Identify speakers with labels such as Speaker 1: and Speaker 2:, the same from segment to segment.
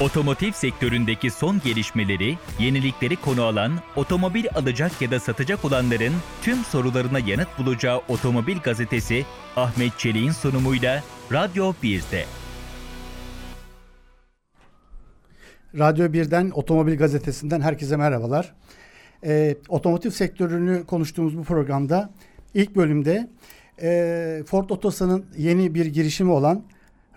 Speaker 1: Otomotiv sektöründeki son gelişmeleri, yenilikleri konu alan, otomobil alacak ya da satacak olanların tüm sorularına yanıt bulacağı Otomobil Gazetesi Ahmet Çelik'in sunumuyla Radyo 1'de.
Speaker 2: Radyo 1'den Otomobil Gazetesi'nden herkese merhabalar. Ee, otomotiv sektörünü konuştuğumuz bu programda ilk bölümde e, Ford Otosan'ın yeni bir girişimi olan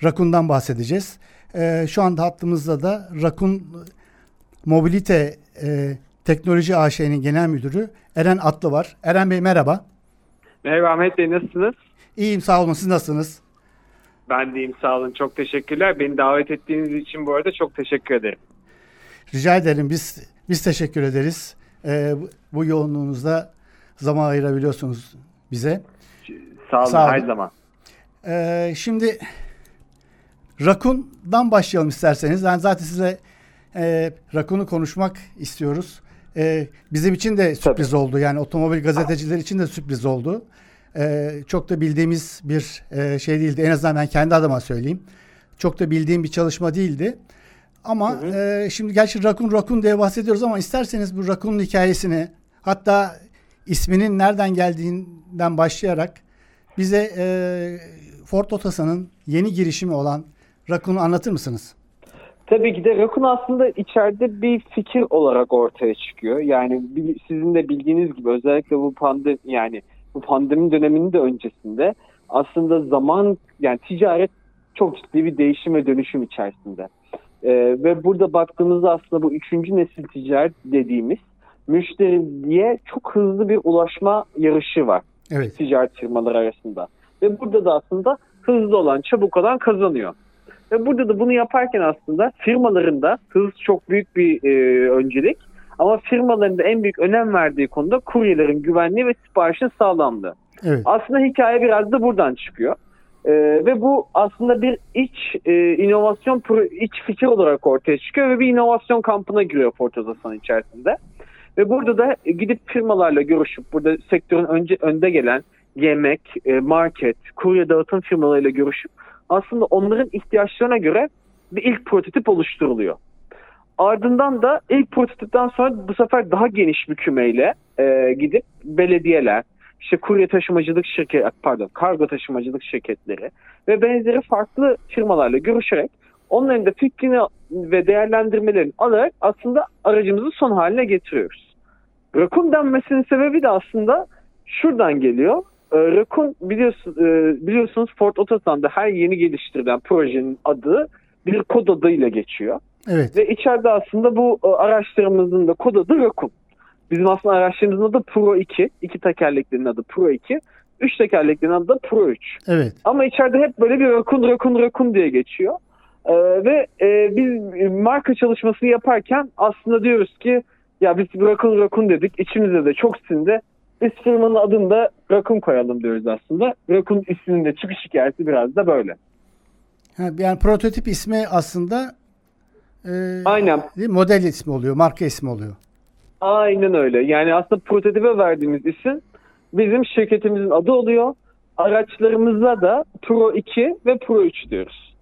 Speaker 2: Rakun'dan bahsedeceğiz. E, şu anda hattımızda da Rakun Mobilite e, Teknoloji AŞ'nin genel müdürü Eren Atlı var. Eren Bey merhaba.
Speaker 3: Merhaba Ahmet Bey nasılsınız?
Speaker 2: İyiyim sağ olun siz nasılsınız?
Speaker 3: Ben deyim sağ olun çok teşekkürler. Beni davet ettiğiniz için bu arada çok teşekkür ederim.
Speaker 2: Rica ederim biz biz teşekkür ederiz. Ee, bu, bu yoğunluğunuzda zaman ayırabiliyorsunuz bize.
Speaker 3: Sağ olun, Sağ olun. her zaman.
Speaker 2: Ee, şimdi Rakun'dan başlayalım isterseniz. Yani zaten size e, Rakun'u konuşmak istiyoruz. E, bizim için de sürpriz Tabii. oldu. Yani otomobil gazeteciler için de sürpriz oldu. E, çok da bildiğimiz bir e, şey değildi. En azından ben kendi adıma söyleyeyim. Çok da bildiğim bir çalışma değildi. Ama hı hı. E, şimdi gerçi Rakun Rakun diye bahsediyoruz ama isterseniz bu Rakun'un hikayesini hatta isminin nereden geldiğinden başlayarak bize e, Ford Otosan'ın yeni girişimi olan Rakun'u anlatır mısınız?
Speaker 3: Tabii ki de Rakun aslında içeride bir fikir olarak ortaya çıkıyor. Yani sizin de bildiğiniz gibi özellikle bu pandemi yani bu pandemi döneminin de öncesinde aslında zaman yani ticaret çok ciddi bir değişim ve dönüşüm içerisinde. Ee, ve burada baktığımızda aslında bu üçüncü nesil ticaret dediğimiz müşteriye çok hızlı bir ulaşma yarışı var. Evet. Ticaret firmaları arasında. Ve burada da aslında hızlı olan, çabuk olan kazanıyor. Ve burada da bunu yaparken aslında firmaların da hız çok büyük bir e, öncelik. Ama firmaların da en büyük önem verdiği konuda kuryelerin güvenliği ve siparişin sağlamlığı. Evet. Aslında hikaye biraz da buradan çıkıyor. Ee, ve bu aslında bir iç e, inovasyon pro, iç fikir olarak ortaya çıkıyor ve bir inovasyon kampına giriyor Fortozas'ın içerisinde. Ve burada da gidip firmalarla görüşüp burada sektörün önce önde gelen yemek, e, market, kurye dağıtım firmalarıyla görüşüp aslında onların ihtiyaçlarına göre bir ilk prototip oluşturuluyor. Ardından da ilk prototipten sonra bu sefer daha geniş bir kümeyle e, gidip belediyeler, işte kurye taşımacılık şirket, pardon kargo taşımacılık şirketleri ve benzeri farklı firmalarla görüşerek onların da fikrini ve değerlendirmelerini alarak aslında aracımızı son haline getiriyoruz. Rakun denmesinin sebebi de aslında şuradan geliyor. E, Rakun biliyorsun, e, biliyorsunuz Ford Otosan'da her yeni geliştirilen projenin adı bir kod adıyla geçiyor. Evet. Ve içeride aslında bu e, araçlarımızın da kod adı Rakun. Bizim aslında araçlarımızın adı Pro 2. iki tekerleklerin adı Pro 2. Üç tekerleklerin adı da Pro 3. Evet. Ama içeride hep böyle bir Rakun Rakun Rakun diye geçiyor. Ee, ve e, biz marka çalışmasını yaparken aslında diyoruz ki ya biz Rakun Rakun dedik. İçimizde de çok sindi. Biz firmanın adını da Rakun koyalım diyoruz aslında. Rakun isminin de çıkış hikayesi biraz da böyle.
Speaker 2: Yani prototip ismi aslında e, Aynen. model ismi oluyor, marka ismi oluyor.
Speaker 3: Aynen öyle. Yani aslında prototipe verdiğimiz isim bizim şirketimizin adı oluyor. Araçlarımızda da Pro 2 ve Pro 3 diyoruz.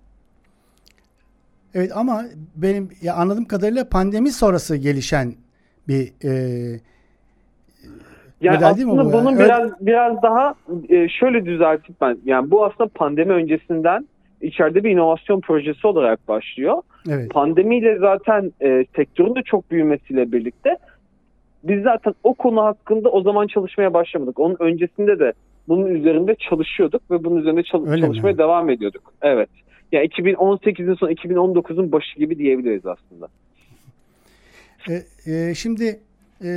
Speaker 2: Evet ama benim ya anladığım kadarıyla pandemi sonrası gelişen bir e,
Speaker 3: yani aslında bu bunun yani? biraz biraz daha e, şöyle düzeltip ben yani bu aslında pandemi öncesinden içeride bir inovasyon projesi olarak başlıyor. Evet. Pandemiyle zaten e, sektörün de çok büyümesiyle birlikte biz zaten o konu hakkında o zaman çalışmaya başlamadık. Onun öncesinde de bunun üzerinde çalışıyorduk ve bunun üzerinde çal- çalışmaya mi? devam ediyorduk. Evet. Yani 2018'in son 2019'un başı gibi diyebiliriz aslında.
Speaker 2: E, e, şimdi e,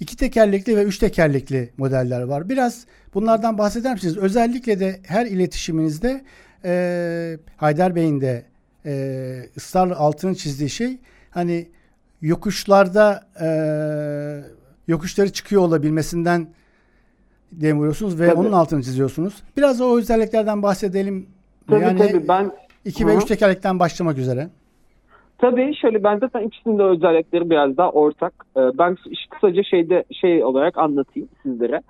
Speaker 2: iki tekerlekli ve üç tekerlekli modeller var. Biraz bunlardan bahseder misiniz? Özellikle de her iletişiminizde e, Haydar Bey'in de e, ısrarla altını çizdiği şey hani yokuşlarda e, yokuşları çıkıyor olabilmesinden dem vuruyorsunuz ve tabii. onun altını çiziyorsunuz. Biraz o özelliklerden bahsedelim. Tabii yani tabii ben 2 ve 3 tekerlekten başlamak üzere.
Speaker 3: Tabii şöyle ben zaten ikisinin de özellikleri biraz daha ortak. Ee, ben kısaca şeyde şey olarak anlatayım sizlere.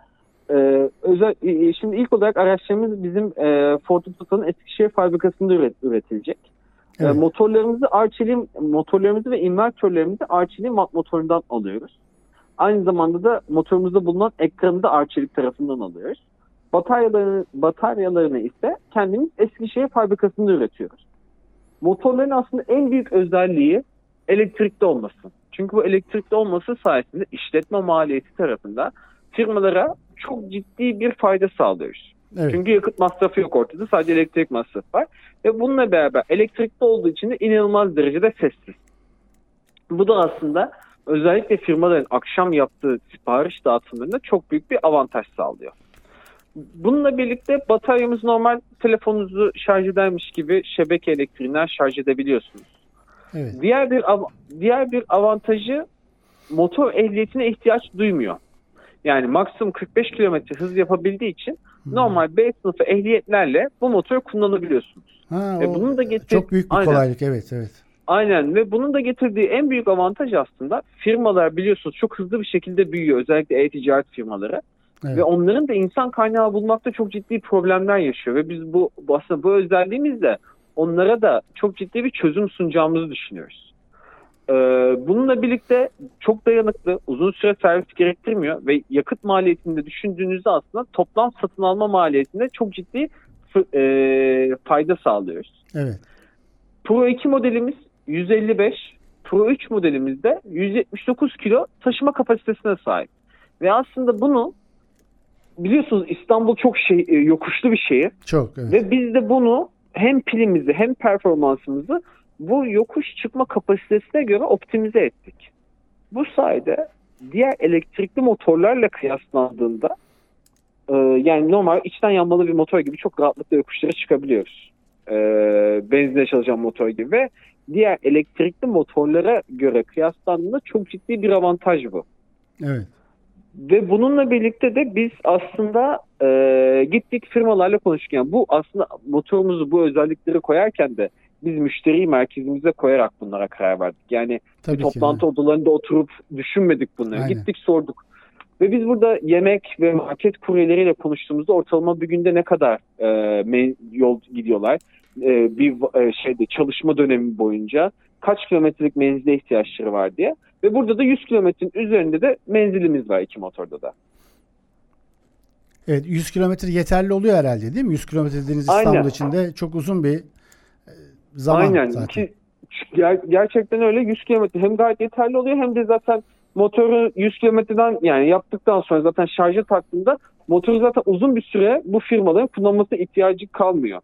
Speaker 3: Ee, özel, şimdi ilk olarak araçlarımız bizim e, Ford Otosan'ın Eskişehir fabrikasında üret, üretilecek. Evet. E, motorlarımızı Arçelik'in motorlarımızı ve invertörlerimizi Arçelik'in mat motorundan alıyoruz. Aynı zamanda da motorumuzda bulunan ekranı da Arçelik tarafından alıyoruz. Bataryalarını, bataryalarını ise kendimiz Eskişehir fabrikasında üretiyoruz. Motorların aslında en büyük özelliği elektrikte olması. Çünkü bu elektrikte olması sayesinde işletme maliyeti tarafında firmalara çok ciddi bir fayda sağlıyoruz. Evet. Çünkü yakıt masrafı yok ortada. Sadece elektrik masrafı var. Ve bununla beraber elektrikli olduğu için de inanılmaz derecede sessiz. Bu da aslında özellikle firmaların akşam yaptığı sipariş dağıtımlarında çok büyük bir avantaj sağlıyor. Bununla birlikte bataryamız normal telefonunuzu şarj edermiş gibi şebeke elektriğinden şarj edebiliyorsunuz. Evet. Diğer bir diğer bir avantajı motor ehliyetine ihtiyaç duymuyor. Yani maksimum 45 km hız yapabildiği için hmm. normal B sınıfı ehliyetlerle bu motoru kullanabiliyorsunuz.
Speaker 2: Ha, ve bunun da getir- çok büyük bir Aynen. kolaylık evet evet.
Speaker 3: Aynen ve bunun da getirdiği en büyük avantaj aslında firmalar biliyorsunuz çok hızlı bir şekilde büyüyor özellikle e-ticaret firmaları. Evet. Ve onların da insan kaynağı bulmakta çok ciddi problemler yaşıyor ve biz bu aslında bu özelliğimizle onlara da çok ciddi bir çözüm sunacağımızı düşünüyoruz. Ee, bununla birlikte çok dayanıklı, uzun süre servis gerektirmiyor ve yakıt maliyetinde düşündüğünüzde aslında toplam satın alma maliyetinde çok ciddi e, fayda sağlıyoruz.
Speaker 2: Evet.
Speaker 3: Pro 2 modelimiz 155, Pro 3 modelimizde 179 kilo taşıma kapasitesine sahip. Ve aslında bunu biliyorsunuz İstanbul çok şey e, yokuşlu bir şehir.
Speaker 2: Çok evet.
Speaker 3: Ve biz de bunu hem pilimizi hem performansımızı bu yokuş çıkma kapasitesine göre optimize ettik. Bu sayede diğer elektrikli motorlarla kıyaslandığında e, yani normal içten yanmalı bir motor gibi çok rahatlıkla yokuşlara çıkabiliyoruz. E, benzinle çalışan motor gibi ve diğer elektrikli motorlara göre kıyaslandığında çok ciddi bir avantaj bu.
Speaker 2: Evet.
Speaker 3: Ve bununla birlikte de biz aslında e, gittik firmalarla konuştuk. Yani bu aslında motorumuzu bu özellikleri koyarken de biz müşteriyi merkezimize koyarak bunlara karar verdik. Yani Tabii toplantı ki, odalarında oturup düşünmedik bunları. Aynen. Gittik sorduk. Ve biz burada yemek ve market kuryeleriyle konuştuğumuzda ortalama bir günde ne kadar e, yol gidiyorlar? E, bir e, şeyde çalışma dönemi boyunca kaç kilometrelik menzile ihtiyaçları var diye. Ve burada da 100 kilometrenin üzerinde de menzilimiz var iki motorda da.
Speaker 2: Evet 100 kilometre yeterli oluyor herhalde değil mi? 100 kilometre dediğiniz İstanbul Aynen. içinde çok uzun bir e, zaman Aynen. zaten. Ki,
Speaker 3: ger- gerçekten öyle 100 kilometre hem gayet yeterli oluyor hem de zaten motoru 100 kilometreden yani yaptıktan sonra zaten şarja taktığında motoru zaten uzun bir süre bu firmaların kullanması ihtiyacı kalmıyor.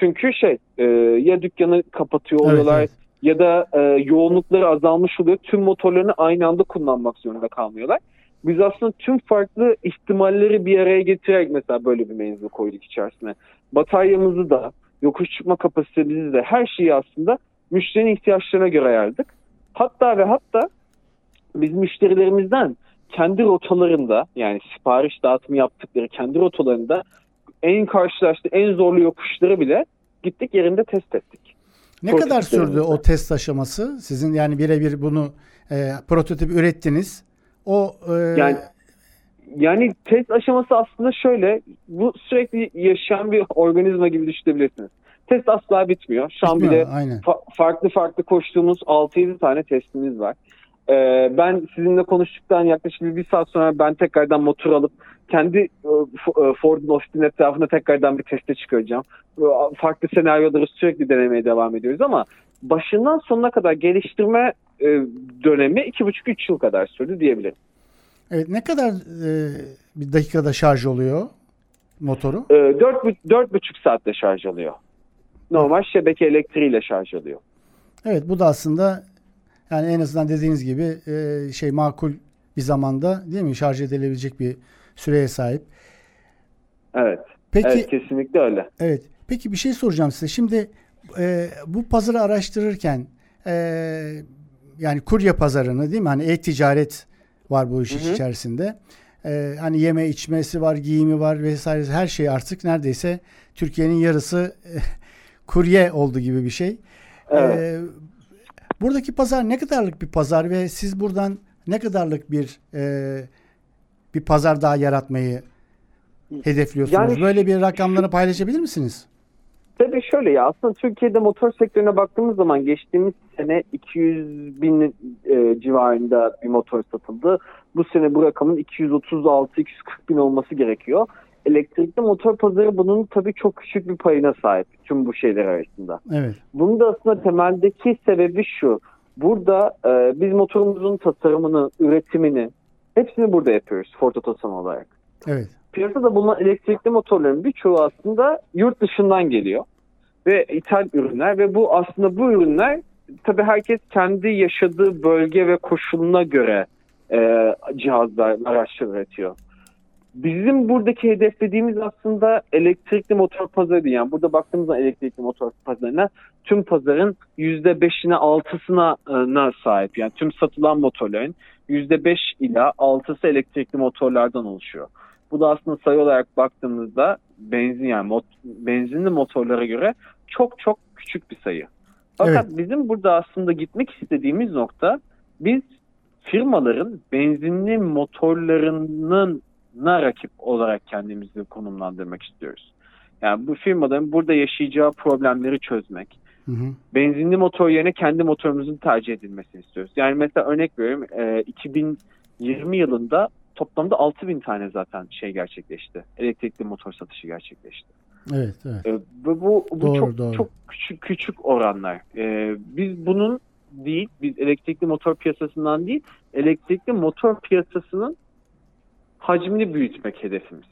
Speaker 3: Çünkü şey e, ya dükkanı kapatıyor oluyorlar evet, evet ya da e, yoğunlukları azalmış oluyor. Tüm motorlarını aynı anda kullanmak zorunda kalmıyorlar. Biz aslında tüm farklı ihtimalleri bir araya getirerek mesela böyle bir menzil koyduk içerisine. Bataryamızı da, yokuş çıkma kapasitemizi de her şeyi aslında müşterinin ihtiyaçlarına göre ayarladık. Hatta ve hatta biz müşterilerimizden kendi rotalarında yani sipariş dağıtımı yaptıkları kendi rotalarında en karşılaştığı en zorlu yokuşları bile gittik yerinde test ettik.
Speaker 2: Ne kadar sürdü o test aşaması? Sizin yani birebir bunu e, prototip ürettiniz. O
Speaker 3: e... yani yani test aşaması aslında şöyle bu sürekli yaşayan bir organizma gibi düşünebilirsiniz. Test asla bitmiyor. Şu bitmiyor, an bile fa- farklı farklı koştuğumuz 6-7 tane testimiz var. Ee, ben sizinle konuştuktan yaklaşık bir saat sonra ben tekrardan motor alıp kendi e, e, Ford'un Austin etrafında tekrardan bir teste çıkaracağım. Farklı senaryoları sürekli denemeye devam ediyoruz ama başından sonuna kadar geliştirme e, dönemi 2,5-3 yıl kadar sürdü diyebilirim.
Speaker 2: Evet ne kadar e, bir dakikada şarj oluyor motoru?
Speaker 3: E, 4,5 saatte şarj alıyor. Normal şebeke elektriğiyle şarj alıyor.
Speaker 2: Evet bu da aslında yani en azından dediğiniz gibi e, şey makul bir zamanda değil mi şarj edilebilecek bir süreye sahip.
Speaker 3: Evet. Peki, evet kesinlikle öyle.
Speaker 2: Evet. Peki bir şey soracağım size. Şimdi e, bu pazarı araştırırken e, yani kurye pazarını değil mi? Hani e-ticaret var bu iş hı hı. içerisinde. E, hani yeme içmesi var, giyimi var vesaire her şey artık neredeyse Türkiye'nin yarısı e, kurye oldu gibi bir şey. Evet. E, buradaki pazar ne kadarlık bir pazar ve siz buradan ne kadarlık bir e, bir pazar daha yaratmayı hedefliyorsunuz? Yani, Böyle bir rakamları paylaşabilir misiniz?
Speaker 3: Tabii şöyle ya aslında Türkiye'de motor sektörüne baktığımız zaman geçtiğimiz sene 200 bin e, civarında bir motor satıldı. Bu sene bu rakamın 236-240 bin olması gerekiyor. Elektrikli motor pazarı bunun tabii çok küçük bir payına sahip tüm bu şeyler arasında.
Speaker 2: Evet.
Speaker 3: Bunun da aslında temeldeki sebebi şu. Burada e, biz motorumuzun tasarımını, üretimini hepsini burada yapıyoruz Ford Otosan olarak.
Speaker 2: Evet.
Speaker 3: Piyasada bulunan elektrikli motorların birçoğu aslında yurt dışından geliyor. Ve ithal ürünler ve bu aslında bu ürünler tabii herkes kendi yaşadığı bölge ve koşuluna göre e, cihazlar, araçlar üretiyor. Bizim buradaki hedeflediğimiz aslında elektrikli motor pazarı yani burada baktığımızda elektrikli motor pazarına tüm pazarın %5'ine 6'sına sahip. Yani tüm satılan motorların %5 ila 6'sı elektrikli motorlardan oluşuyor. Bu da aslında sayı olarak baktığımızda benzin yani mot benzinli motorlara göre çok çok küçük bir sayı. Fakat evet. bizim burada aslında gitmek istediğimiz nokta biz firmaların benzinli motorlarının na rakip olarak kendimizi konumlandırmak istiyoruz. Yani bu firmaların burada yaşayacağı problemleri çözmek. Hı hı. Benzinli motor yerine kendi motorumuzun tercih edilmesini istiyoruz. Yani mesela örnek veriyorum e, 2020 yılında toplamda 6000 tane zaten şey gerçekleşti. Elektrikli motor satışı gerçekleşti.
Speaker 2: Evet, evet.
Speaker 3: E, bu bu, bu doğru, çok doğru. çok küçük küçük oranlar. E, biz bunun değil, biz elektrikli motor piyasasından değil, elektrikli motor piyasasının hacmini büyütmek hedefimiz.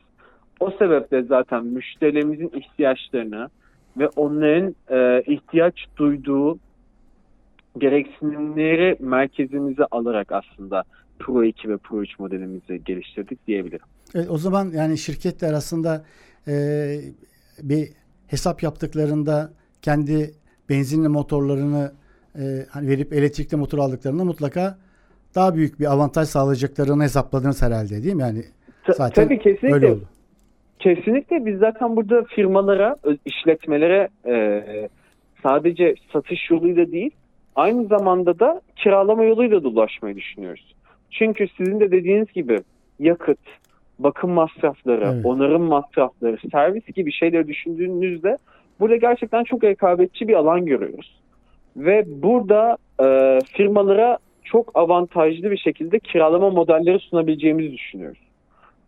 Speaker 3: O sebeple zaten müşterilerimizin ihtiyaçlarını ve onların e, ihtiyaç duyduğu gereksinimleri merkezimize alarak aslında Pro 2 ve Pro 3 modelimizi geliştirdik diyebilirim.
Speaker 2: Evet, o zaman yani şirketle arasında e, bir hesap yaptıklarında kendi benzinli motorlarını e, hani verip elektrikli motor aldıklarında mutlaka daha büyük bir avantaj sağlayacaklarını hesapladınız herhalde değil mi? Yani zaten
Speaker 3: Tabii kesinlikle. Öyle oldu. Kesinlikle biz zaten burada firmalara, işletmelere e, sadece satış yoluyla değil, aynı zamanda da kiralama yoluyla da ulaşmayı düşünüyoruz. Çünkü sizin de dediğiniz gibi yakıt, bakım masrafları, evet. onarım masrafları, servis gibi şeyleri düşündüğünüzde burada gerçekten çok rekabetçi bir alan görüyoruz. Ve burada e, firmalara çok avantajlı bir şekilde kiralama modelleri sunabileceğimizi düşünüyoruz.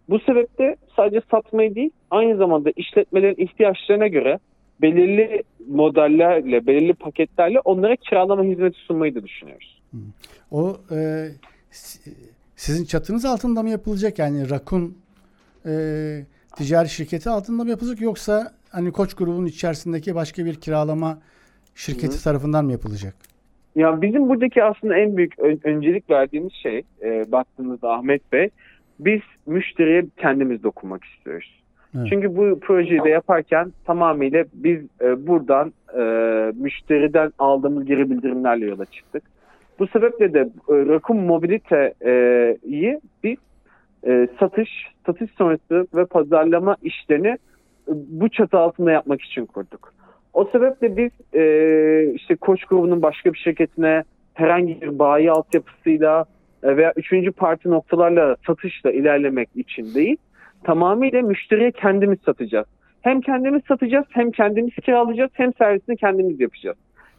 Speaker 3: Bu sebeple sadece satmayı değil aynı zamanda işletmelerin ihtiyaçlarına göre belirli modellerle, belirli paketlerle onlara kiralama hizmeti sunmayı da düşünüyoruz.
Speaker 2: O e, sizin çatınız altında mı yapılacak? Yani Rakun e, ticari şirketi altında mı yapılacak yoksa hani Koç grubunun içerisindeki başka bir kiralama şirketi Hı. tarafından mı yapılacak?
Speaker 3: Ya bizim buradaki aslında en büyük ön, öncelik verdiğimiz şey e, baktığımızda Ahmet Bey biz müşteriye kendimiz dokunmak istiyoruz. Evet. Çünkü bu projeyi de yaparken tamamıyla biz e, buradan e, müşteriden aldığımız geri bildirimlerle yola çıktık. Bu sebeple de e, Rakun Mobility'yi biz e, satış, satış sonrası ve pazarlama işlerini e, bu çatı altında yapmak için kurduk. O sebeple biz e, işte Koç grubunun başka bir şirketine herhangi bir bayi altyapısıyla e, veya üçüncü parti noktalarla satışla ilerlemek için değil, tamamıyla müşteriye kendimiz satacağız. Hem kendimiz satacağız, hem kendimiz kiralayacağız, hem servisini kendimiz yapacağız.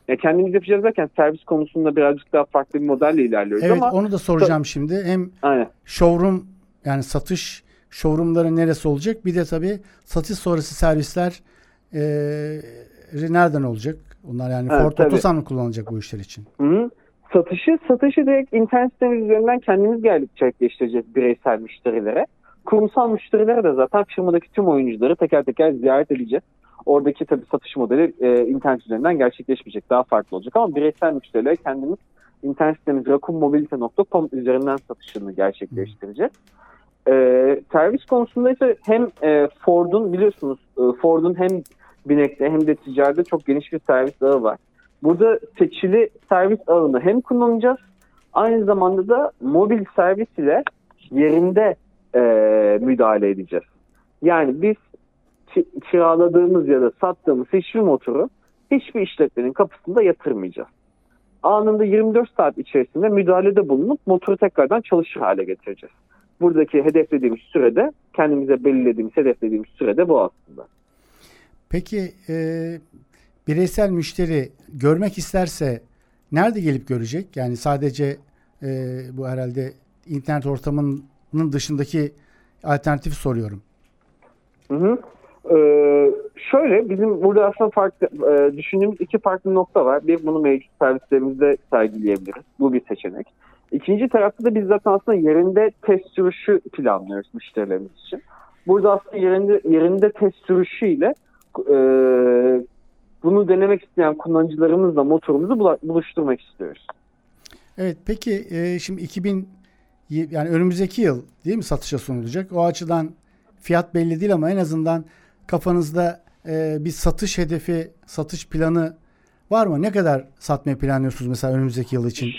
Speaker 3: Yani kendimiz yapacağız derken servis konusunda birazcık daha farklı bir modelle ilerliyoruz
Speaker 2: evet,
Speaker 3: ama...
Speaker 2: onu da soracağım şimdi. Hem Aynen. showroom yani satış showroomları neresi olacak? Bir de tabii satış sonrası servisler e, nereden olacak? Onlar yani evet, Ford Otosan mı kullanacak bu işler için?
Speaker 3: Hı -hı. Satışı, satışı direkt internet sitemiz üzerinden kendimiz gerçekleştireceğiz bireysel müşterilere. Kurumsal müşterilere de zaten firmadaki tüm oyuncuları teker teker ziyaret edeceğiz. Oradaki tabii satış modeli e, internet üzerinden gerçekleşmeyecek. Daha farklı olacak ama bireysel müşterilere kendimiz internet sitemiz rakummobilite.com üzerinden satışını gerçekleştireceğiz. E, servis konusunda ise hem e, Ford'un biliyorsunuz e, Ford'un hem binekte hem de ticarette çok geniş bir servis ağı var. Burada seçili servis ağını hem kullanacağız aynı zamanda da mobil servis ile yerinde e, müdahale edeceğiz. Yani biz kiraladığımız ya da sattığımız hiçbir motoru hiçbir işletmenin kapısında yatırmayacağız. Anında 24 saat içerisinde müdahalede bulunup motoru tekrardan çalışır hale getireceğiz. Buradaki hedeflediğimiz sürede kendimize belirlediğimiz, hedeflediğimiz sürede bu aslında.
Speaker 2: Peki e, bireysel müşteri görmek isterse nerede gelip görecek? Yani sadece e, bu herhalde internet ortamının dışındaki alternatif soruyorum.
Speaker 3: Hı hı. Ee, şöyle bizim burada aslında farklı e, düşündüğümüz iki farklı nokta var. Bir bunu mevcut servislerimizde sergileyebiliriz. Bu bir seçenek. İkinci tarafta da biz zaten aslında yerinde test sürüşü planlıyoruz müşterilerimiz için. Burada aslında yerinde yerinde test sürüşü ile e, bunu denemek isteyen kullanıcılarımızla motorumuzu buluşturmak istiyoruz.
Speaker 2: Evet peki e, şimdi 2000 yani önümüzdeki yıl değil mi satışa sunulacak? O açıdan fiyat belli değil ama en azından kafanızda e, bir satış hedefi, satış planı var mı? Ne kadar satmayı planlıyorsunuz mesela önümüzdeki yıl için?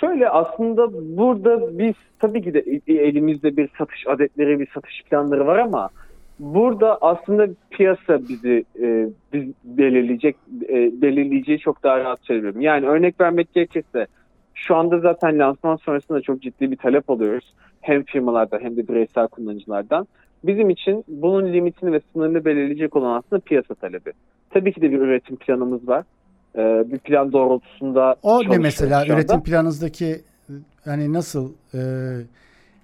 Speaker 3: Şöyle aslında burada biz tabii ki de elimizde bir satış adetleri, bir satış planları var ama burada aslında piyasa bizi e, biz belirleyecek e, belirleyeceği çok daha rahat söylüyorum. Yani örnek vermek gerekirse şu anda zaten lansman sonrasında çok ciddi bir talep alıyoruz. Hem firmalardan hem de bireysel kullanıcılardan. Bizim için bunun limitini ve sınırını belirleyecek olan aslında piyasa talebi. Tabii ki de bir üretim planımız var. Ee, bir plan doğrultusunda
Speaker 2: O ne mesela üretim planınızdaki hani nasıl e,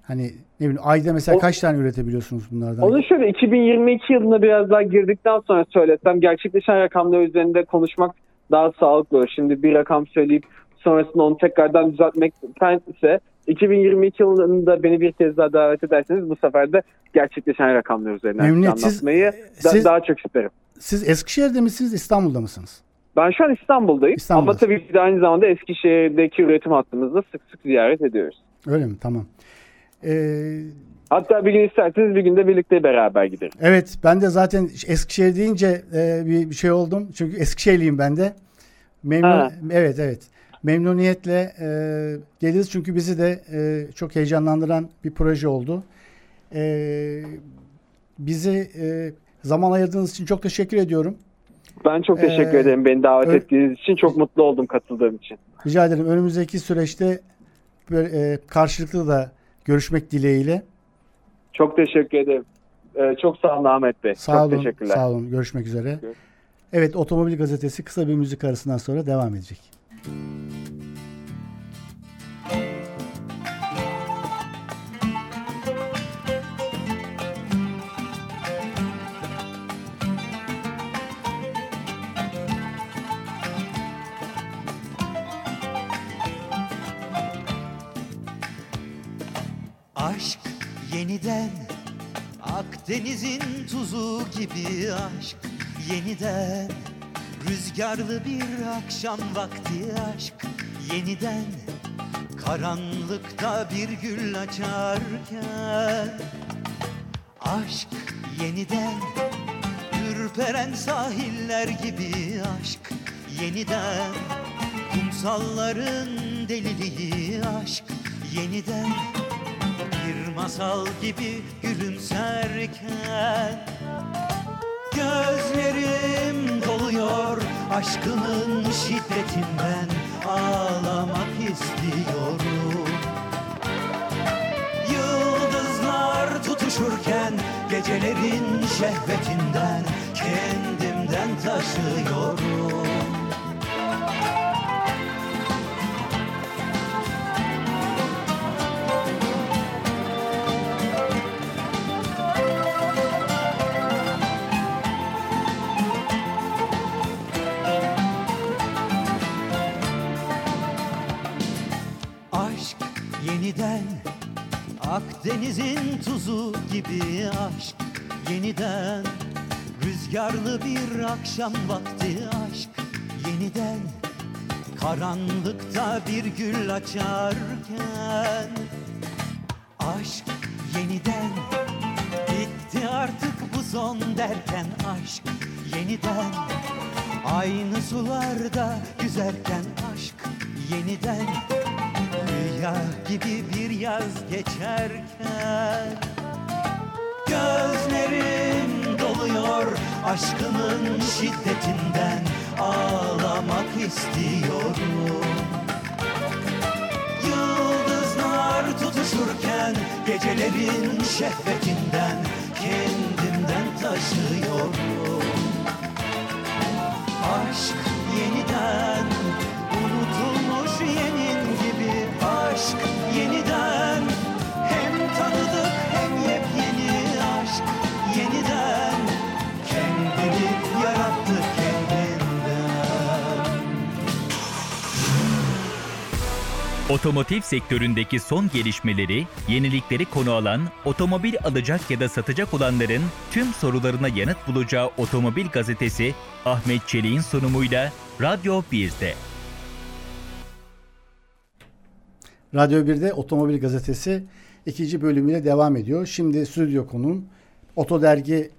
Speaker 2: hani ne bileyim ayda mesela o, kaç tane üretebiliyorsunuz bunlardan?
Speaker 3: Onu şöyle 2022 yılına biraz daha girdikten sonra söylesem gerçekleşen rakamlar üzerinde konuşmak daha sağlıklı olur. Şimdi bir rakam söyleyip sonrasında onu tekrardan düzeltmektense 2022 yılında beni bir kez daha davet ederseniz bu sefer de gerçekleşen rakamlar üzerinden anlatmayı da, siz, daha çok isterim.
Speaker 2: Siz Eskişehir'de misiniz, İstanbul'da mısınız?
Speaker 3: Ben şu an İstanbul'dayım İstanbul'da. ama tabii ki de aynı zamanda Eskişehir'deki üretim hattımızda sık sık ziyaret ediyoruz.
Speaker 2: Öyle mi? Tamam. Ee,
Speaker 3: Hatta bir gün isterseniz bir günde birlikte beraber gideriz.
Speaker 2: Evet ben de zaten Eskişehir deyince e, bir, bir şey oldum. Çünkü Eskişehirliyim ben de. Memnun, ha. evet evet memnuniyetle e, geliriz çünkü bizi de e, çok heyecanlandıran bir proje oldu. E, bizi e, zaman ayırdığınız için çok teşekkür ediyorum.
Speaker 3: Ben çok teşekkür ee, ederim beni davet ö- ettiğiniz için. Çok mutlu oldum katıldığım için.
Speaker 2: Rica ederim. Önümüzdeki süreçte böyle, e, karşılıklı da görüşmek dileğiyle.
Speaker 3: Çok teşekkür ederim. Ee, çok sağ olun Ahmet Bey.
Speaker 2: Sağ
Speaker 3: çok
Speaker 2: olun,
Speaker 3: teşekkürler.
Speaker 2: Sağ olun. Görüşmek üzere. Evet Otomobil Gazetesi kısa bir müzik arasından sonra devam edecek.
Speaker 4: Aşk yeniden Akdeniz'in tuzu gibi aşk. Yeniden Rüzgarlı bir akşam vakti aşk. Yeniden Karanlıkta bir gül açarken. Aşk yeniden Ürperen sahiller gibi aşk. Yeniden Kumsalların deliliği aşk. Yeniden masal gibi gülümserken Gözlerim doluyor aşkının şiddetinden Ağlamak istiyorum. Yıldızlar tutuşurken gecelerin şehvetinden Kendimden taşıyorum Akdeniz'in tuzu gibi aşk yeniden Rüzgarlı bir akşam vakti aşk. Yeniden Karanlıkta bir gül açarken Aşk yeniden Bitti artık bu son derken aşk yeniden Aynı sularda yüzerken aşk yeniden Rüya gibi bir yaz geçerken Gözlerim doluyor aşkının şiddetinden Ağlamak istiyorum. Yıldızlar tutuşurken Gecelerin şehvetinden Kendimden taşıyorum. Aşk yeniden Unutulmuş yemin
Speaker 1: Otomotiv sektöründeki son gelişmeleri, yenilikleri konu alan, otomobil alacak ya da satacak olanların tüm sorularına yanıt bulacağı Otomobil Gazetesi Ahmet Çelik'in sunumuyla Radyo 1'de.
Speaker 2: Radyo 1'de Otomobil Gazetesi ikinci bölümüyle devam ediyor. Şimdi stüdyo konuğum Oto Dergi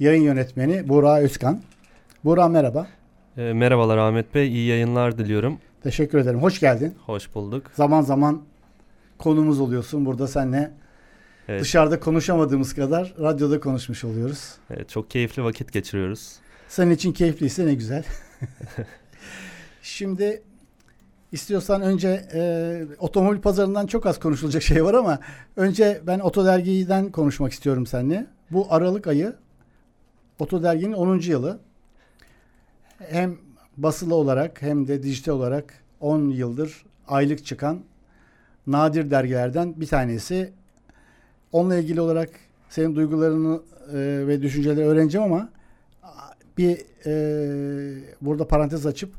Speaker 2: yayın yönetmeni Burak Özkan. Burak merhaba.
Speaker 5: E, merhabalar Ahmet Bey, iyi yayınlar diliyorum.
Speaker 2: Teşekkür ederim. Hoş geldin.
Speaker 5: Hoş bulduk.
Speaker 2: Zaman zaman konumuz oluyorsun. Burada seninle
Speaker 5: Evet,
Speaker 2: dışarıda konuşamadığımız kadar radyoda konuşmuş oluyoruz.
Speaker 5: evet, çok keyifli vakit geçiriyoruz.
Speaker 2: Senin için keyifliyse ne güzel. Şimdi istiyorsan önce e, otomobil pazarından çok az konuşulacak şey var ama önce ben Oto Dergi'den konuşmak istiyorum seninle. Bu Aralık ayı Oto Dergi'nin 10. yılı. Hem basılı olarak hem de dijital olarak 10 yıldır aylık çıkan nadir dergilerden bir tanesi. Onunla ilgili olarak senin duygularını e, ve düşünceleri öğreneceğim ama bir e, burada parantez açıp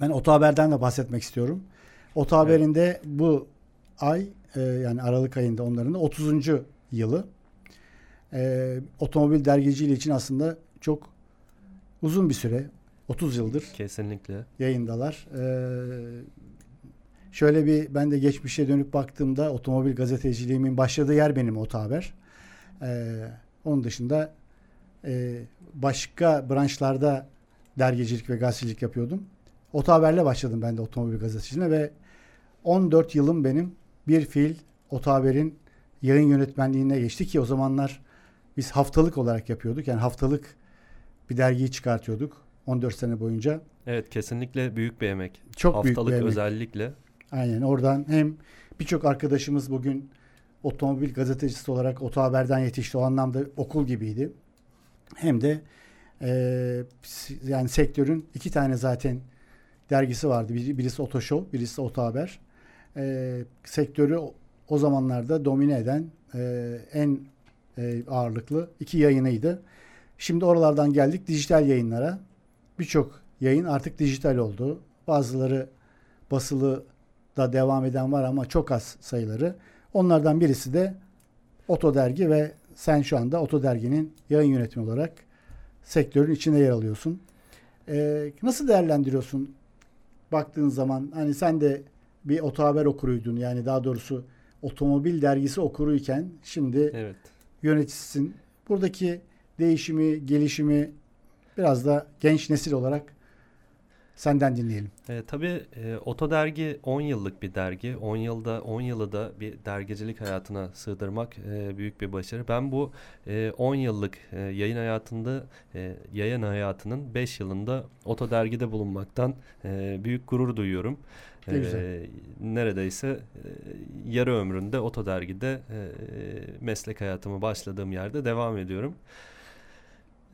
Speaker 2: ben Oto Haber'den de bahsetmek istiyorum. Oto Haber'in de bu ay e, yani Aralık ayında onların da 30. yılı. E, otomobil dergiciliği için aslında çok uzun bir süre 30 yıldır
Speaker 5: Kesinlikle.
Speaker 2: yayındalar. Ee, şöyle bir ben de geçmişe dönüp baktığımda otomobil gazeteciliğimin başladığı yer benim Oto Haber. Ee, onun dışında e, başka branşlarda dergicilik ve gazetecilik yapıyordum. Oto Haber'le başladım ben de otomobil gazeteciliğine ve 14 yılım benim bir fiil Oto Haber'in yayın yönetmenliğine geçti ki o zamanlar biz haftalık olarak yapıyorduk. Yani haftalık bir dergiyi çıkartıyorduk 14 sene boyunca.
Speaker 5: Evet, kesinlikle büyük bir emek.
Speaker 2: Çok büyük
Speaker 5: Haftalık
Speaker 2: bir emek.
Speaker 5: özellikle.
Speaker 2: Aynen oradan hem birçok arkadaşımız bugün otomobil gazetecisi olarak Oto Haber'den yetişti. O anlamda okul gibiydi. Hem de e, yani sektörün iki tane zaten dergisi vardı. Bir- Birisi Oto Show, birisi Oto Haber. E, sektörü o- o zamanlarda domine eden e, en e, ağırlıklı iki yayınıydı. Şimdi oralardan geldik dijital yayınlara. Birçok yayın artık dijital oldu. Bazıları basılı da devam eden var ama çok az sayıları. Onlardan birisi de Oto Dergi ve sen şu anda Oto Dergi'nin yayın yönetmeni olarak sektörün içinde yer alıyorsun. Ee, nasıl değerlendiriyorsun baktığın zaman? Hani sen de bir oto haber okuruydun. Yani daha doğrusu otomobil dergisi okuruyken şimdi
Speaker 5: Evet.
Speaker 2: yöneticisin. Buradaki değişimi, gelişimi biraz da genç nesil olarak senden dinleyelim.
Speaker 5: E, tabii e, Oto Dergi 10 yıllık bir dergi. 10 yılda 10 yılı da bir dergicilik hayatına sığdırmak e, büyük bir başarı. Ben bu e, 10 yıllık e, yayın hayatında e, yayın hayatının 5 yılında Oto Dergi'de bulunmaktan e, büyük gurur duyuyorum.
Speaker 2: Ne güzel.
Speaker 5: E, neredeyse e, yarı ömründe Oto Dergi'de e, meslek hayatımı başladığım yerde devam ediyorum.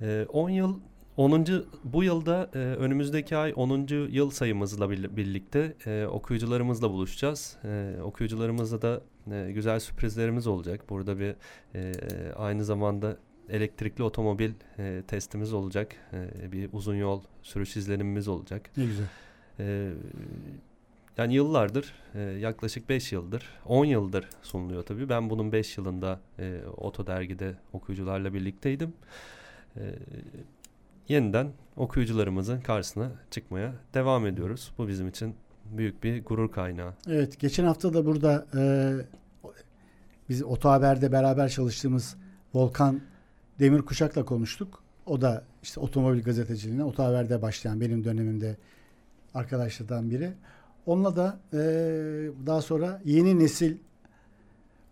Speaker 5: E, 10 yıl 10. bu yılda e, önümüzdeki ay 10. yıl sayımızla bir- birlikte e, okuyucularımızla buluşacağız. E, okuyucularımızla da e, güzel sürprizlerimiz olacak. Burada bir e, aynı zamanda elektrikli otomobil e, testimiz olacak. E, bir uzun yol sürüş izlenimimiz olacak.
Speaker 2: Ne güzel.
Speaker 5: E, yani yıllardır, e, yaklaşık 5 yıldır, 10 yıldır sunuluyor tabii. Ben bunun 5 yılında e, Oto Dergi'de okuyucularla birlikteydim. E, yeniden okuyucularımızın karşısına çıkmaya devam ediyoruz. Bu bizim için büyük bir gurur kaynağı.
Speaker 2: Evet, geçen hafta da burada e, biz Oto Haber'de beraber çalıştığımız Volkan Demirkuşak'la konuştuk. O da işte otomobil gazeteciliğine Oto Haber'de başlayan benim dönemimde arkadaşlardan biri. Onunla da e, daha sonra yeni nesil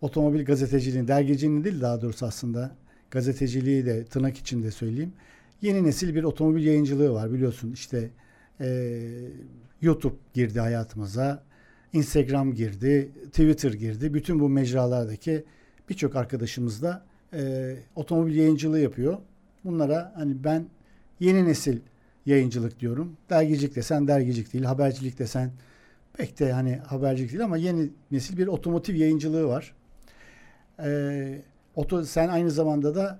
Speaker 2: otomobil gazeteciliğini, dergiciliğini değil daha doğrusu aslında gazeteciliği de tırnak içinde söyleyeyim. Yeni nesil bir otomobil yayıncılığı var biliyorsun işte e, YouTube girdi hayatımıza, Instagram girdi, Twitter girdi. Bütün bu mecralardaki birçok arkadaşımız da e, otomobil yayıncılığı yapıyor. Bunlara hani ben yeni nesil yayıncılık diyorum. Dergicilik desen dergicilik değil, habercilik desen pek de hani habercilik değil ama yeni nesil bir otomotiv yayıncılığı var. Ee, oto, sen aynı zamanda da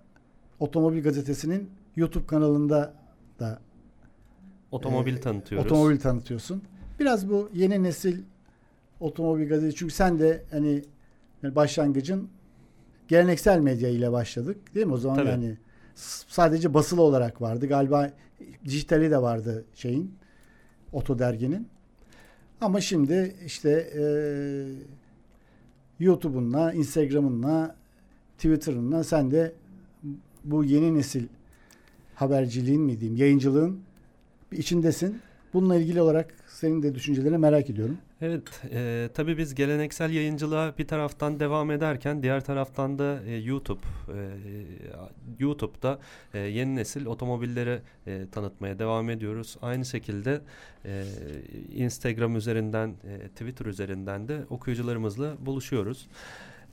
Speaker 2: Otomobil Gazetesi'nin YouTube kanalında da
Speaker 5: Otomobil
Speaker 2: e,
Speaker 5: tanıtıyoruz.
Speaker 2: Otomobil tanıtıyorsun. Biraz bu yeni nesil otomobil gazetesi çünkü sen de hani yani başlangıcın geleneksel medya ile başladık değil mi? O zaman
Speaker 5: Tabii.
Speaker 2: yani sadece basılı olarak vardı. Galiba dijitali de vardı şeyin Oto derginin. Ama şimdi işte e, YouTube'unla, Instagram'ınla, Twitter'ınla sen de bu yeni nesil haberciliğin mi diyeyim, yayıncılığın bir içindesin. Bununla ilgili olarak senin de düşüncelerini merak ediyorum.
Speaker 5: Evet, e, tabii biz geleneksel yayıncılığa bir taraftan devam ederken diğer taraftan da e, YouTube, e, YouTube'da e, yeni nesil otomobilleri e, tanıtmaya devam ediyoruz. Aynı şekilde e, Instagram üzerinden, e, Twitter üzerinden de okuyucularımızla buluşuyoruz.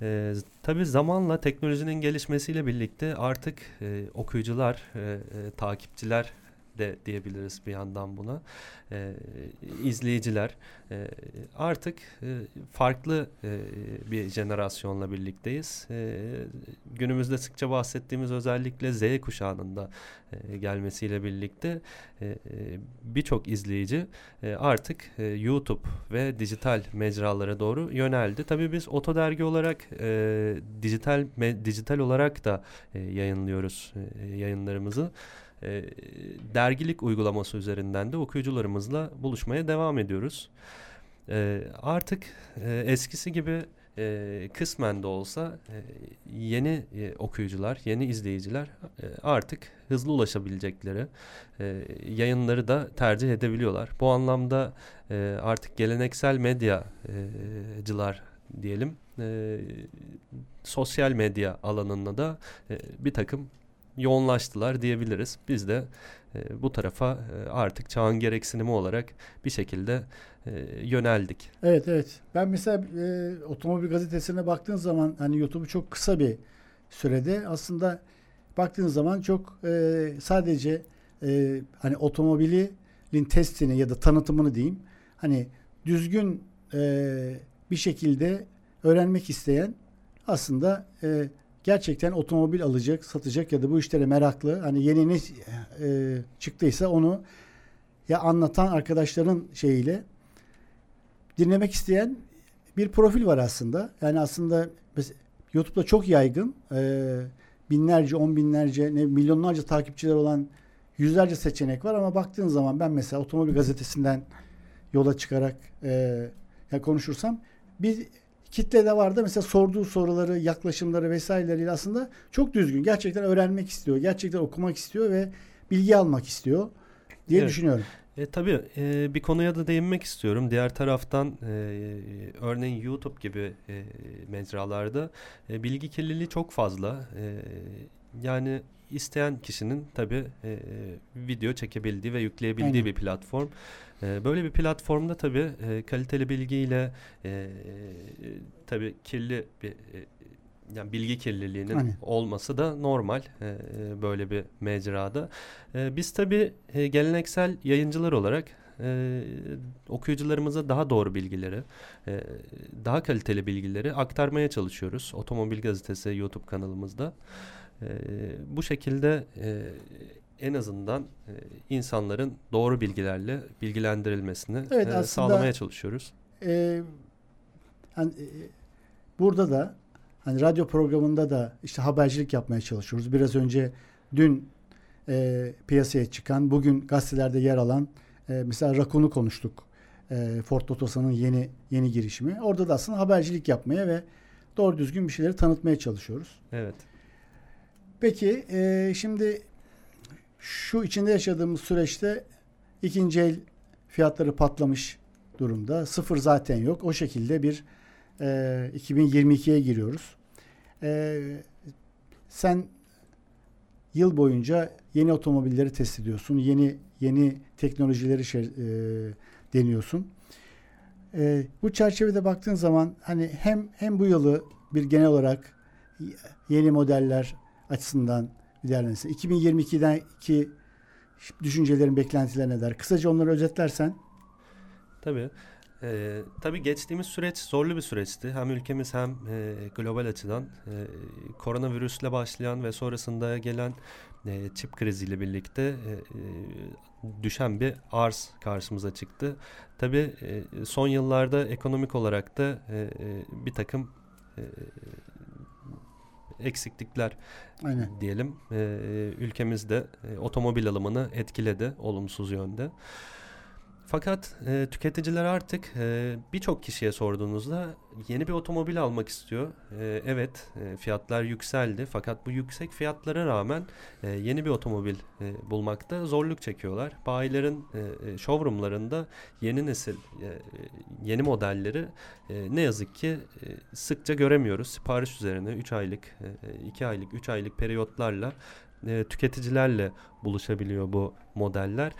Speaker 5: E, tabii zamanla teknolojinin gelişmesiyle birlikte artık e, okuyucular, e, e, takipçiler de diyebiliriz bir yandan buna. E, izleyiciler e, artık e, farklı e, bir jenerasyonla birlikteyiz. E, günümüzde sıkça bahsettiğimiz özellikle Z kuşağının da e, gelmesiyle birlikte e, e, birçok izleyici e, artık e, YouTube ve dijital mecralara doğru yöneldi. Tabii biz Oto Dergi olarak e, dijital me- dijital olarak da e, yayınlıyoruz e, yayınlarımızı. E, dergilik uygulaması üzerinden de okuyucularımızla buluşmaya devam ediyoruz. E, artık e, eskisi gibi e, kısmen de olsa e, yeni e, okuyucular, yeni izleyiciler e, artık hızlı ulaşabilecekleri e, yayınları da tercih edebiliyorlar. Bu anlamda e, artık geleneksel medyacılar diyelim e, sosyal medya alanında da e, bir takım yoğunlaştılar diyebiliriz. Biz de e, bu tarafa e, artık çağın gereksinimi olarak bir şekilde e, yöneldik.
Speaker 2: Evet evet. Ben mesela e, otomobil gazetesine baktığın zaman hani YouTube'u çok kısa bir sürede aslında baktığın zaman çok e, sadece e, hani otomobilin testini ya da tanıtımını diyeyim hani düzgün e, bir şekilde öğrenmek isteyen aslında e, gerçekten otomobil alacak, satacak ya da bu işlere meraklı hani yeni ne e, çıktıysa onu ya anlatan arkadaşların şeyiyle dinlemek isteyen bir profil var aslında. Yani aslında YouTube'da çok yaygın. Ee, binlerce, on binlerce, ne milyonlarca takipçiler olan yüzlerce seçenek var ama baktığın zaman ben mesela otomobil gazetesinden yola çıkarak e, ya konuşursam bir kitle de vardı. Mesela sorduğu soruları, yaklaşımları vesaireleriyle aslında çok düzgün. Gerçekten öğrenmek istiyor. Gerçekten okumak istiyor ve bilgi almak istiyor diye
Speaker 5: Evet.
Speaker 2: düşünüyorum.
Speaker 5: E, tabii e, bir konuya da değinmek istiyorum. Diğer taraftan e, örneğin YouTube gibi e, mecralarda e, bilgi kirliliği çok fazla. E, yani isteyen kişinin tabii e, video çekebildiği ve yükleyebildiği
Speaker 2: Aynen.
Speaker 5: bir platform. E, böyle bir platformda tabii e, kaliteli bilgiyle e, tabii kirli bir e, yani bilgi kirliliğinin
Speaker 2: Aynen.
Speaker 5: olması da normal e, e, böyle bir mecrada. E, biz tabii e, geleneksel yayıncılar olarak e, okuyucularımıza daha doğru bilgileri, e, daha kaliteli bilgileri aktarmaya çalışıyoruz. Otomobil Gazetesi YouTube kanalımızda. E, bu şekilde e, en azından e, insanların doğru bilgilerle bilgilendirilmesini
Speaker 2: Evet,
Speaker 5: e,
Speaker 2: aslında-
Speaker 5: sağlamaya çalışıyoruz.
Speaker 2: Ee, hani, e, burada da hani radyo programında da işte habercilik yapmaya çalışıyoruz. Biraz önce dün e, piyasaya çıkan, bugün gazetelerde yer alan e, mesela Rakun'u konuştuk. E, Ford Otosan'ın yeni yeni girişimi. Orada da aslında habercilik yapmaya ve doğru düzgün bir şeyleri tanıtmaya çalışıyoruz.
Speaker 5: Evet.
Speaker 2: Peki e, şimdi şu içinde yaşadığımız süreçte ikinci el fiyatları patlamış durumda. Sıfır zaten yok. O şekilde bir e, 2022'ye giriyoruz. E, sen yıl boyunca yeni otomobilleri test ediyorsun. Yeni yeni teknolojileri şey, e, deniyorsun. E, bu çerçevede baktığın zaman hani hem hem bu yılı bir genel olarak yeni modeller açısından bir değerlenirse 2022'deki
Speaker 4: düşüncelerin, beklentilerin neler? Kısaca onları özetlersen.
Speaker 5: Tabii. Ee, tabii geçtiğimiz süreç zorlu bir süreçti. Hem ülkemiz hem e, global açıdan e, koronavirüsle başlayan ve sonrasında gelen e, çip kriziyle birlikte e, e, düşen bir arz karşımıza çıktı. Tabii e, son yıllarda ekonomik olarak da e, e, bir takım e, eksiklikler
Speaker 4: Aynen.
Speaker 5: diyelim e, ülkemizde e, otomobil alımını etkiledi olumsuz yönde. Fakat e, tüketiciler artık e, birçok kişiye sorduğunuzda yeni bir otomobil almak istiyor. E, evet e, fiyatlar yükseldi fakat bu yüksek fiyatlara rağmen e, yeni bir otomobil e, bulmakta zorluk çekiyorlar. Bayilerin e, e showroomlarında yeni nesil e, yeni modelleri e, ne yazık ki e, sıkça göremiyoruz. Sipariş üzerine 3 aylık, 2 e, aylık, 3 aylık periyotlarla e, tüketicilerle buluşabiliyor bu modeller.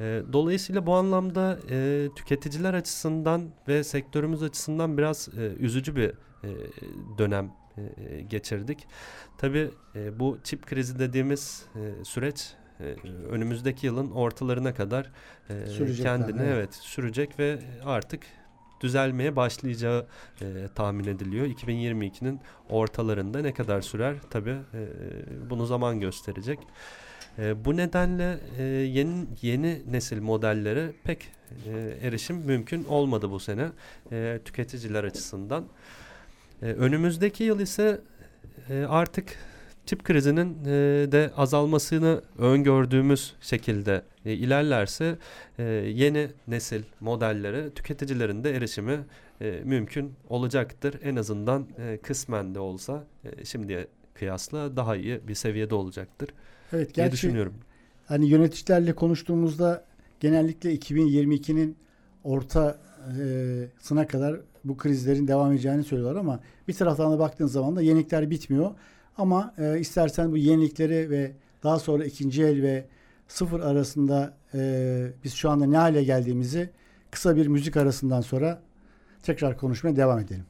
Speaker 5: E, dolayısıyla bu anlamda e, tüketiciler açısından ve sektörümüz açısından biraz e, üzücü bir e, dönem e, geçirdik. Tabii e, bu çip krizi dediğimiz e, süreç önümüzdeki yılın ortalarına kadar e, kendini evet. evet sürecek ve artık düzelmeye başlayacağı e, tahmin ediliyor. 2022'nin ortalarında ne kadar sürer tabii e, bunu zaman gösterecek. E, bu nedenle e, yeni yeni nesil modellere pek e, erişim mümkün olmadı bu sene e, tüketiciler açısından. E, önümüzdeki yıl ise e, artık çip krizinin e, de azalmasını öngördüğümüz şekilde e, ilerlerse e, yeni nesil modellere tüketicilerin de erişimi e, mümkün olacaktır. En azından e, kısmen de olsa e, şimdiye kıyasla daha iyi bir seviyede olacaktır.
Speaker 4: Evet, gerçi, düşünüyorum. Hani yöneticilerle konuştuğumuzda genellikle 2022'nin orta e, sına kadar bu krizlerin devam edeceğini söylüyorlar ama bir taraftan da baktığın zaman da yenilikler bitmiyor. Ama e, istersen bu yenilikleri ve daha sonra ikinci el ve sıfır arasında e, biz şu anda ne hale geldiğimizi kısa bir müzik arasından sonra tekrar konuşmaya devam edelim.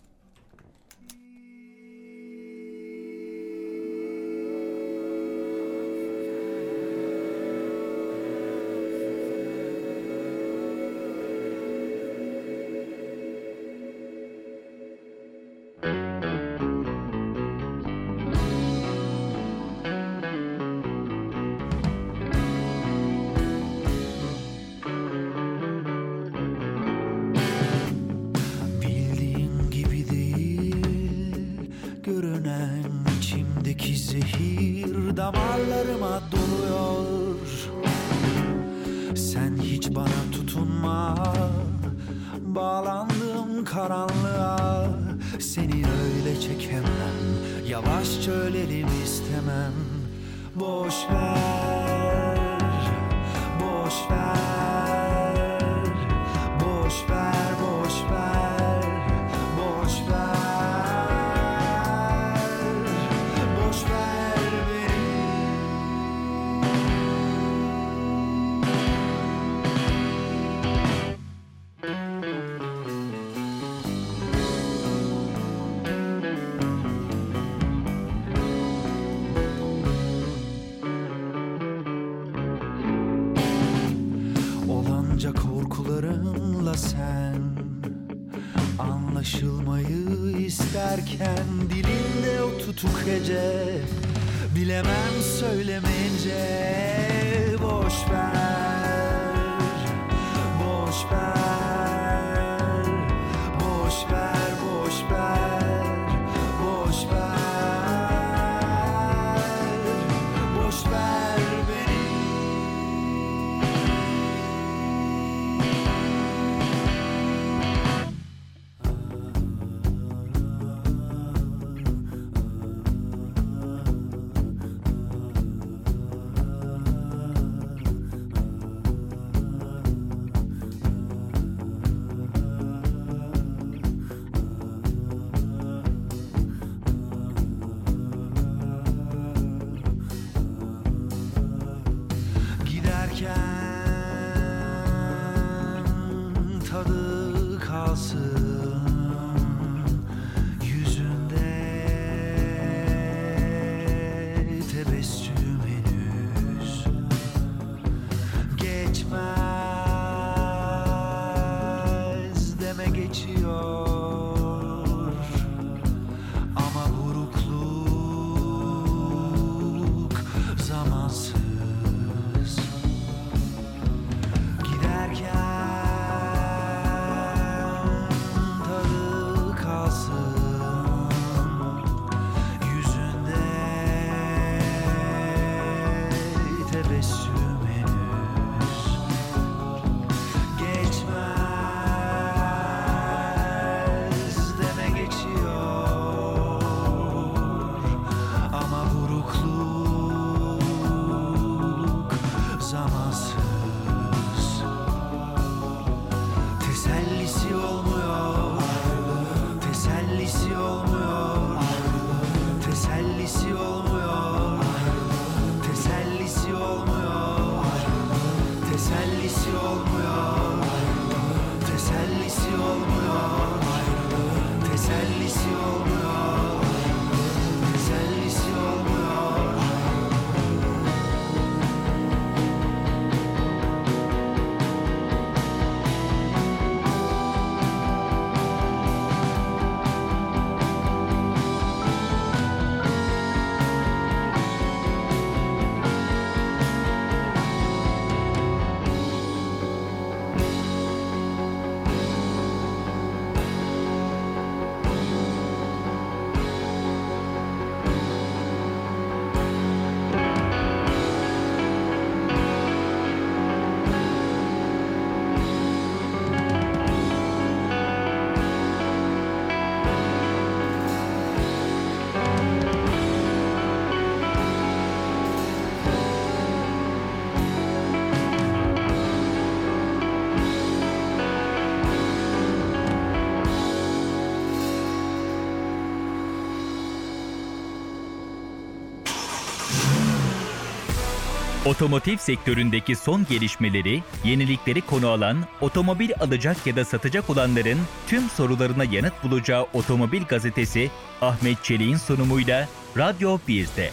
Speaker 1: Otomotiv sektöründeki son gelişmeleri, yenilikleri konu alan, otomobil alacak ya da satacak olanların tüm sorularına yanıt bulacağı Otomobil Gazetesi Ahmet Çelik'in sunumuyla Radyo 1'de.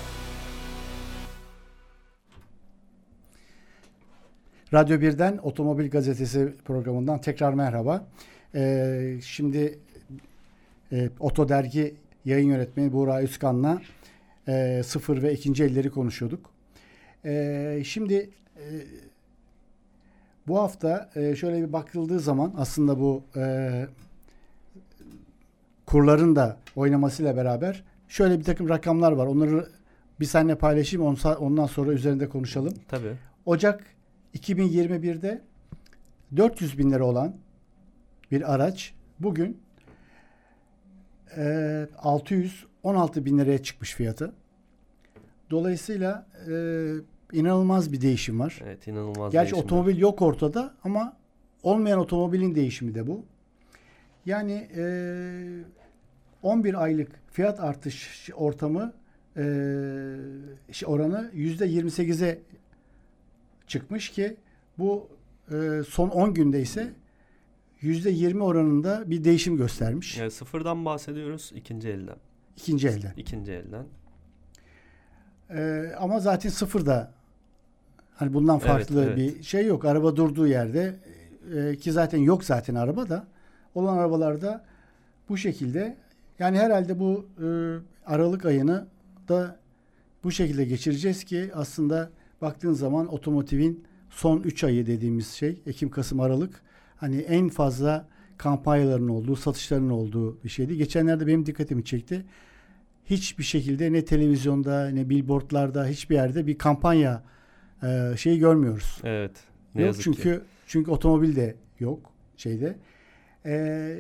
Speaker 2: Radyo 1'den Otomobil Gazetesi programından tekrar merhaba. Ee, şimdi e, Oto Dergi yayın yönetmeni Buğra Üskan'la e, sıfır ve ikinci elleri konuşuyorduk. E, şimdi e, bu hafta e, şöyle bir bakıldığı zaman aslında bu e, kurların da oynamasıyla beraber şöyle bir takım rakamlar var. Onları bir seninle paylaşayım ondan sonra üzerinde konuşalım.
Speaker 5: Tabii.
Speaker 2: Ocak 2021'de 400 bin lira olan bir araç bugün e, 616 bin liraya çıkmış fiyatı. Dolayısıyla e, inanılmaz bir değişim var.
Speaker 5: Evet inanılmaz
Speaker 2: Gerçi
Speaker 5: değişim var.
Speaker 2: otomobil yok ortada ama olmayan otomobilin değişimi de bu. Yani e, 11 aylık fiyat artış ortamı e, oranı yüzde 28'e çıkmış ki bu e, son 10 günde ise yüzde 20 oranında bir değişim göstermiş
Speaker 5: Yani sıfırdan bahsediyoruz ikinci elden.
Speaker 2: ikinci elden.
Speaker 5: İkinci elden.
Speaker 2: E, ama zaten sıfır da hani bundan farklı
Speaker 5: evet.
Speaker 2: bir şey yok. Araba durduğu yerde e, ki zaten yok zaten araba da olan arabalarda bu şekilde yani herhalde bu e, Aralık ayını da bu şekilde geçireceğiz ki aslında baktığın zaman otomotivin son 3 ayı dediğimiz şey Ekim, Kasım, Aralık hani en fazla kampanyaların olduğu, satışların olduğu bir şeydi. Geçenlerde benim dikkatimi çekti. Hiçbir şekilde ne televizyonda ne billboardlarda hiçbir yerde bir kampanya e, şeyi görmüyoruz.
Speaker 5: Evet. Ne
Speaker 2: yok
Speaker 5: yazık
Speaker 2: çünkü
Speaker 5: ki.
Speaker 2: çünkü otomobil de yok şeyde. Ee,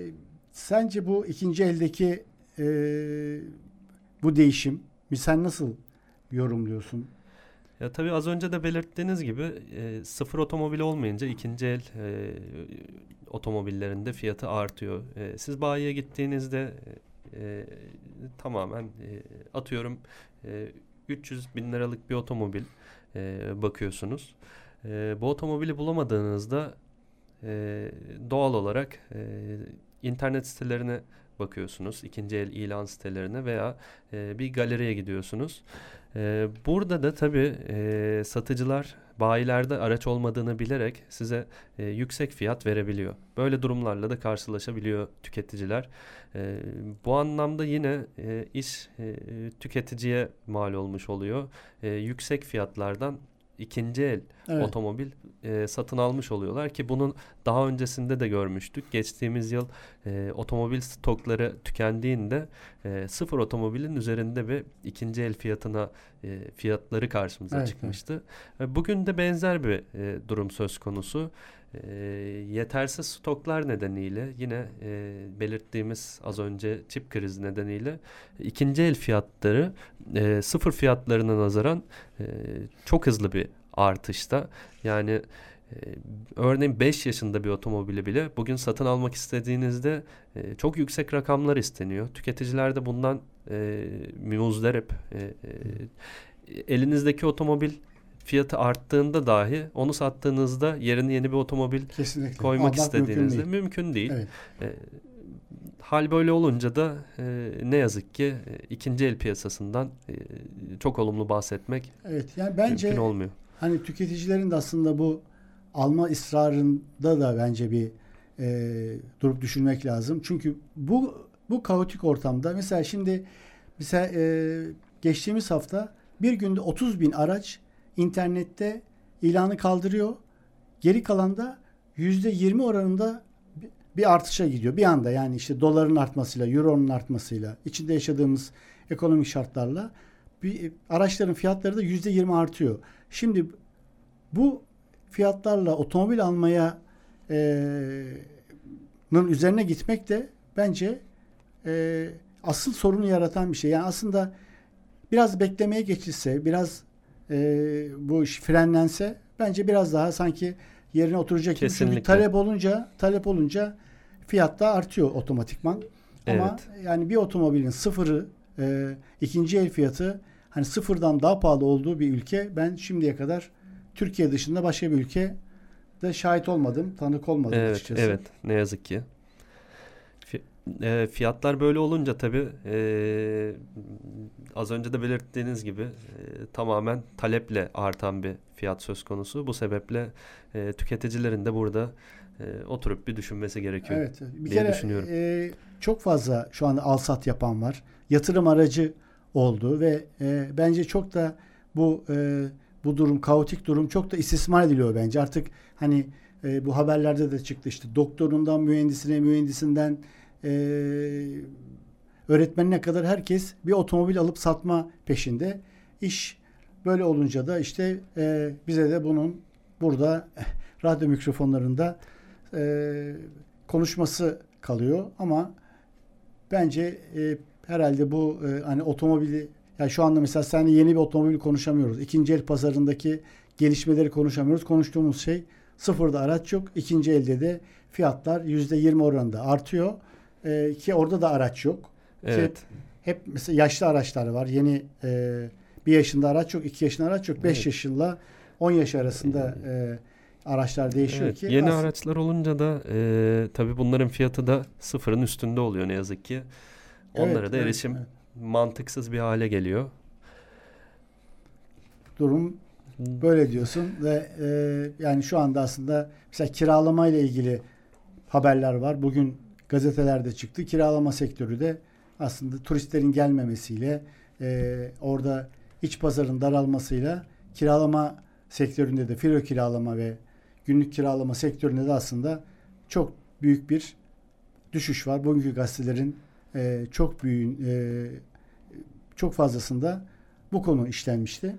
Speaker 2: sence bu ikinci eldeki e, bu değişim sen nasıl yorumluyorsun?
Speaker 5: Ya tabii az önce de belirttiğiniz gibi e, sıfır otomobil olmayınca ikinci el e, otomobillerinde fiyatı artıyor. E, siz bayiye gittiğinizde e, tamamen e, atıyorum e, 300 bin liralık bir otomobil e, bakıyorsunuz. E, bu otomobili bulamadığınızda e, doğal olarak e, internet sitelerine bakıyorsunuz. ikinci el ilan sitelerine veya e, bir galeriye gidiyorsunuz. E, burada da tabii e, satıcılar bayilerde araç olmadığını bilerek size e, yüksek fiyat verebiliyor. Böyle durumlarla da karşılaşabiliyor tüketiciler. Bu anlamda yine iş tüketiciye mal olmuş oluyor. Yüksek fiyatlardan ikinci el
Speaker 2: Evet.
Speaker 5: otomobil e, satın almış oluyorlar ki bunun daha öncesinde de görmüştük. Geçtiğimiz yıl e, otomobil stokları tükendiğinde e, sıfır otomobilin üzerinde bir ikinci el fiyatına e, fiyatları karşımıza
Speaker 2: Evet,
Speaker 5: çıkmıştı. E, bugün de benzer bir e, durum söz konusu. Yetersiz stoklar nedeniyle yine e, belirttiğimiz az önce çip krizi nedeniyle ikinci el fiyatları e, sıfır fiyatlarına nazaran e, çok hızlı bir artışta. Yani örneğin 5 yaşında bir otomobili bile bugün satın almak istediğinizde çok yüksek rakamlar isteniyor. Tüketiciler de bundan e, muzdarip. E, e, elinizdeki otomobil fiyatı arttığında dahi onu sattığınızda yerine yeni bir otomobil
Speaker 2: Kesinlikle.
Speaker 5: koymak
Speaker 2: Almak
Speaker 5: istediğinizde
Speaker 2: mümkün değil.
Speaker 5: mümkün değil.
Speaker 2: Evet.
Speaker 5: E, hal böyle olunca da e, ne yazık ki e, ikinci el piyasasından e, çok olumlu bahsetmek
Speaker 2: Evet. Yani bence
Speaker 5: mümkün olmuyor.
Speaker 2: Hani tüketicilerin de aslında bu alma ısrarında da bence bir e, durup düşünmek lazım. Çünkü bu bu kaotik ortamda mesela şimdi mesela e, geçtiğimiz hafta bir günde 30 bin araç internette ilanı kaldırıyor. Geri kalan da yüzde 20 oranında bir- artışa gidiyor. Bir anda yani işte doların artmasıyla, euronun artmasıyla, içinde yaşadığımız ekonomik şartlarla bir, araçların fiyatları da yüzde 20 artıyor. Şimdi bu fiyatlarla otomobil almaya e, üzerine gitmek de bence e, asıl sorunu yaratan bir şey. Yani aslında biraz beklemeye geçilse, biraz e, bu iş frenlense bence biraz daha sanki yerine oturacak gibi. Çünkü talep olunca talep olunca fiyat da artıyor otomatikman. Ama
Speaker 5: Evet.
Speaker 2: yani bir otomobilin sıfırı e, ikinci el fiyatı hani sıfırdan daha pahalı olduğu bir ülke ben şimdiye kadar Türkiye dışında başka bir ülke de şahit olmadım, tanık olmadım
Speaker 5: Evet,
Speaker 2: açıkçası.
Speaker 5: evet ne yazık ki. E, fiyatlar böyle olunca tabii e, az önce de belirttiğiniz gibi e, tamamen taleple artan bir fiyat söz konusu. Bu sebeple e, tüketicilerin de burada e, oturup bir düşünmesi gerekiyor.
Speaker 2: Evet. Bir
Speaker 5: diye
Speaker 2: kere
Speaker 5: düşünüyorum.
Speaker 2: e, çok fazla şu anda alsat yapan var. Yatırım aracı oldu ve e, bence çok da bu e, bu durum kaotik durum çok da istismar ediliyor bence. Artık hani e, bu haberlerde de çıktı işte doktorundan mühendisine mühendisinden e, öğretmenine kadar herkes bir otomobil alıp satma peşinde. İş böyle olunca da işte e, bize de bunun burada radyo mikrofonlarında e, konuşması kalıyor ama bence e, herhalde bu e, hani otomobili ya şu anda mesela seninle yeni bir otomobil konuşamıyoruz. İkinci el pazarındaki gelişmeleri konuşamıyoruz. Konuştuğumuz şey sıfırda araç yok. İkinci elde de fiyatlar yüzde yirmi oranında artıyor. E, ki orada da araç yok.
Speaker 5: Evet.
Speaker 2: Hep mesela yaşlı araçlar var. Yeni e, bir yaşında araç yok, iki yaşında araç yok. Beş
Speaker 5: Evet.
Speaker 2: yaşında 10 yaş arasında e, araçlar değişiyor
Speaker 5: Evet,
Speaker 2: ki.
Speaker 5: yeni
Speaker 2: aslında-
Speaker 5: araçlar olunca da e, tabii bunların fiyatı da sıfırın üstünde oluyor ne yazık ki. Onlara
Speaker 2: Evet,
Speaker 5: da
Speaker 2: evet,
Speaker 5: erişim
Speaker 2: evet.
Speaker 5: mantıksız bir hale geliyor.
Speaker 2: durum böyle diyorsun ve e, yani şu anda aslında mesela kiralama ile ilgili haberler var. Bugün gazetelerde çıktı. Kiralama sektörü de aslında turistlerin gelmemesiyle e, orada iç pazarın daralmasıyla kiralama sektöründe de filo kiralama ve günlük kiralama sektöründe de aslında çok büyük bir düşüş var. Bugünkü gazetelerin e, çok büyüğün e, çok fazlasında bu konu işlenmişti.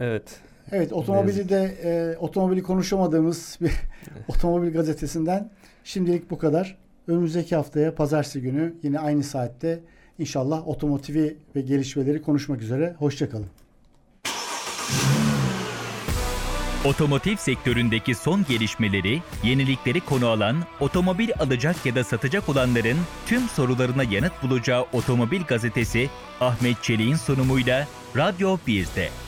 Speaker 5: Evet.
Speaker 2: Evet otomobili de e, otomobili konuşamadığımız bir otomobil gazetesinden şimdilik bu kadar. Önümüzdeki haftaya pazartesi günü yine aynı saatte inşallah otomotivi ve gelişmeleri konuşmak üzere. Hoşçakalın.
Speaker 1: Otomotiv sektöründeki son gelişmeleri, yenilikleri konu alan, otomobil alacak ya da satacak olanların tüm sorularına yanıt bulacağı Otomobil Gazetesi Ahmet Çelik'in sunumuyla Radyo 1'de.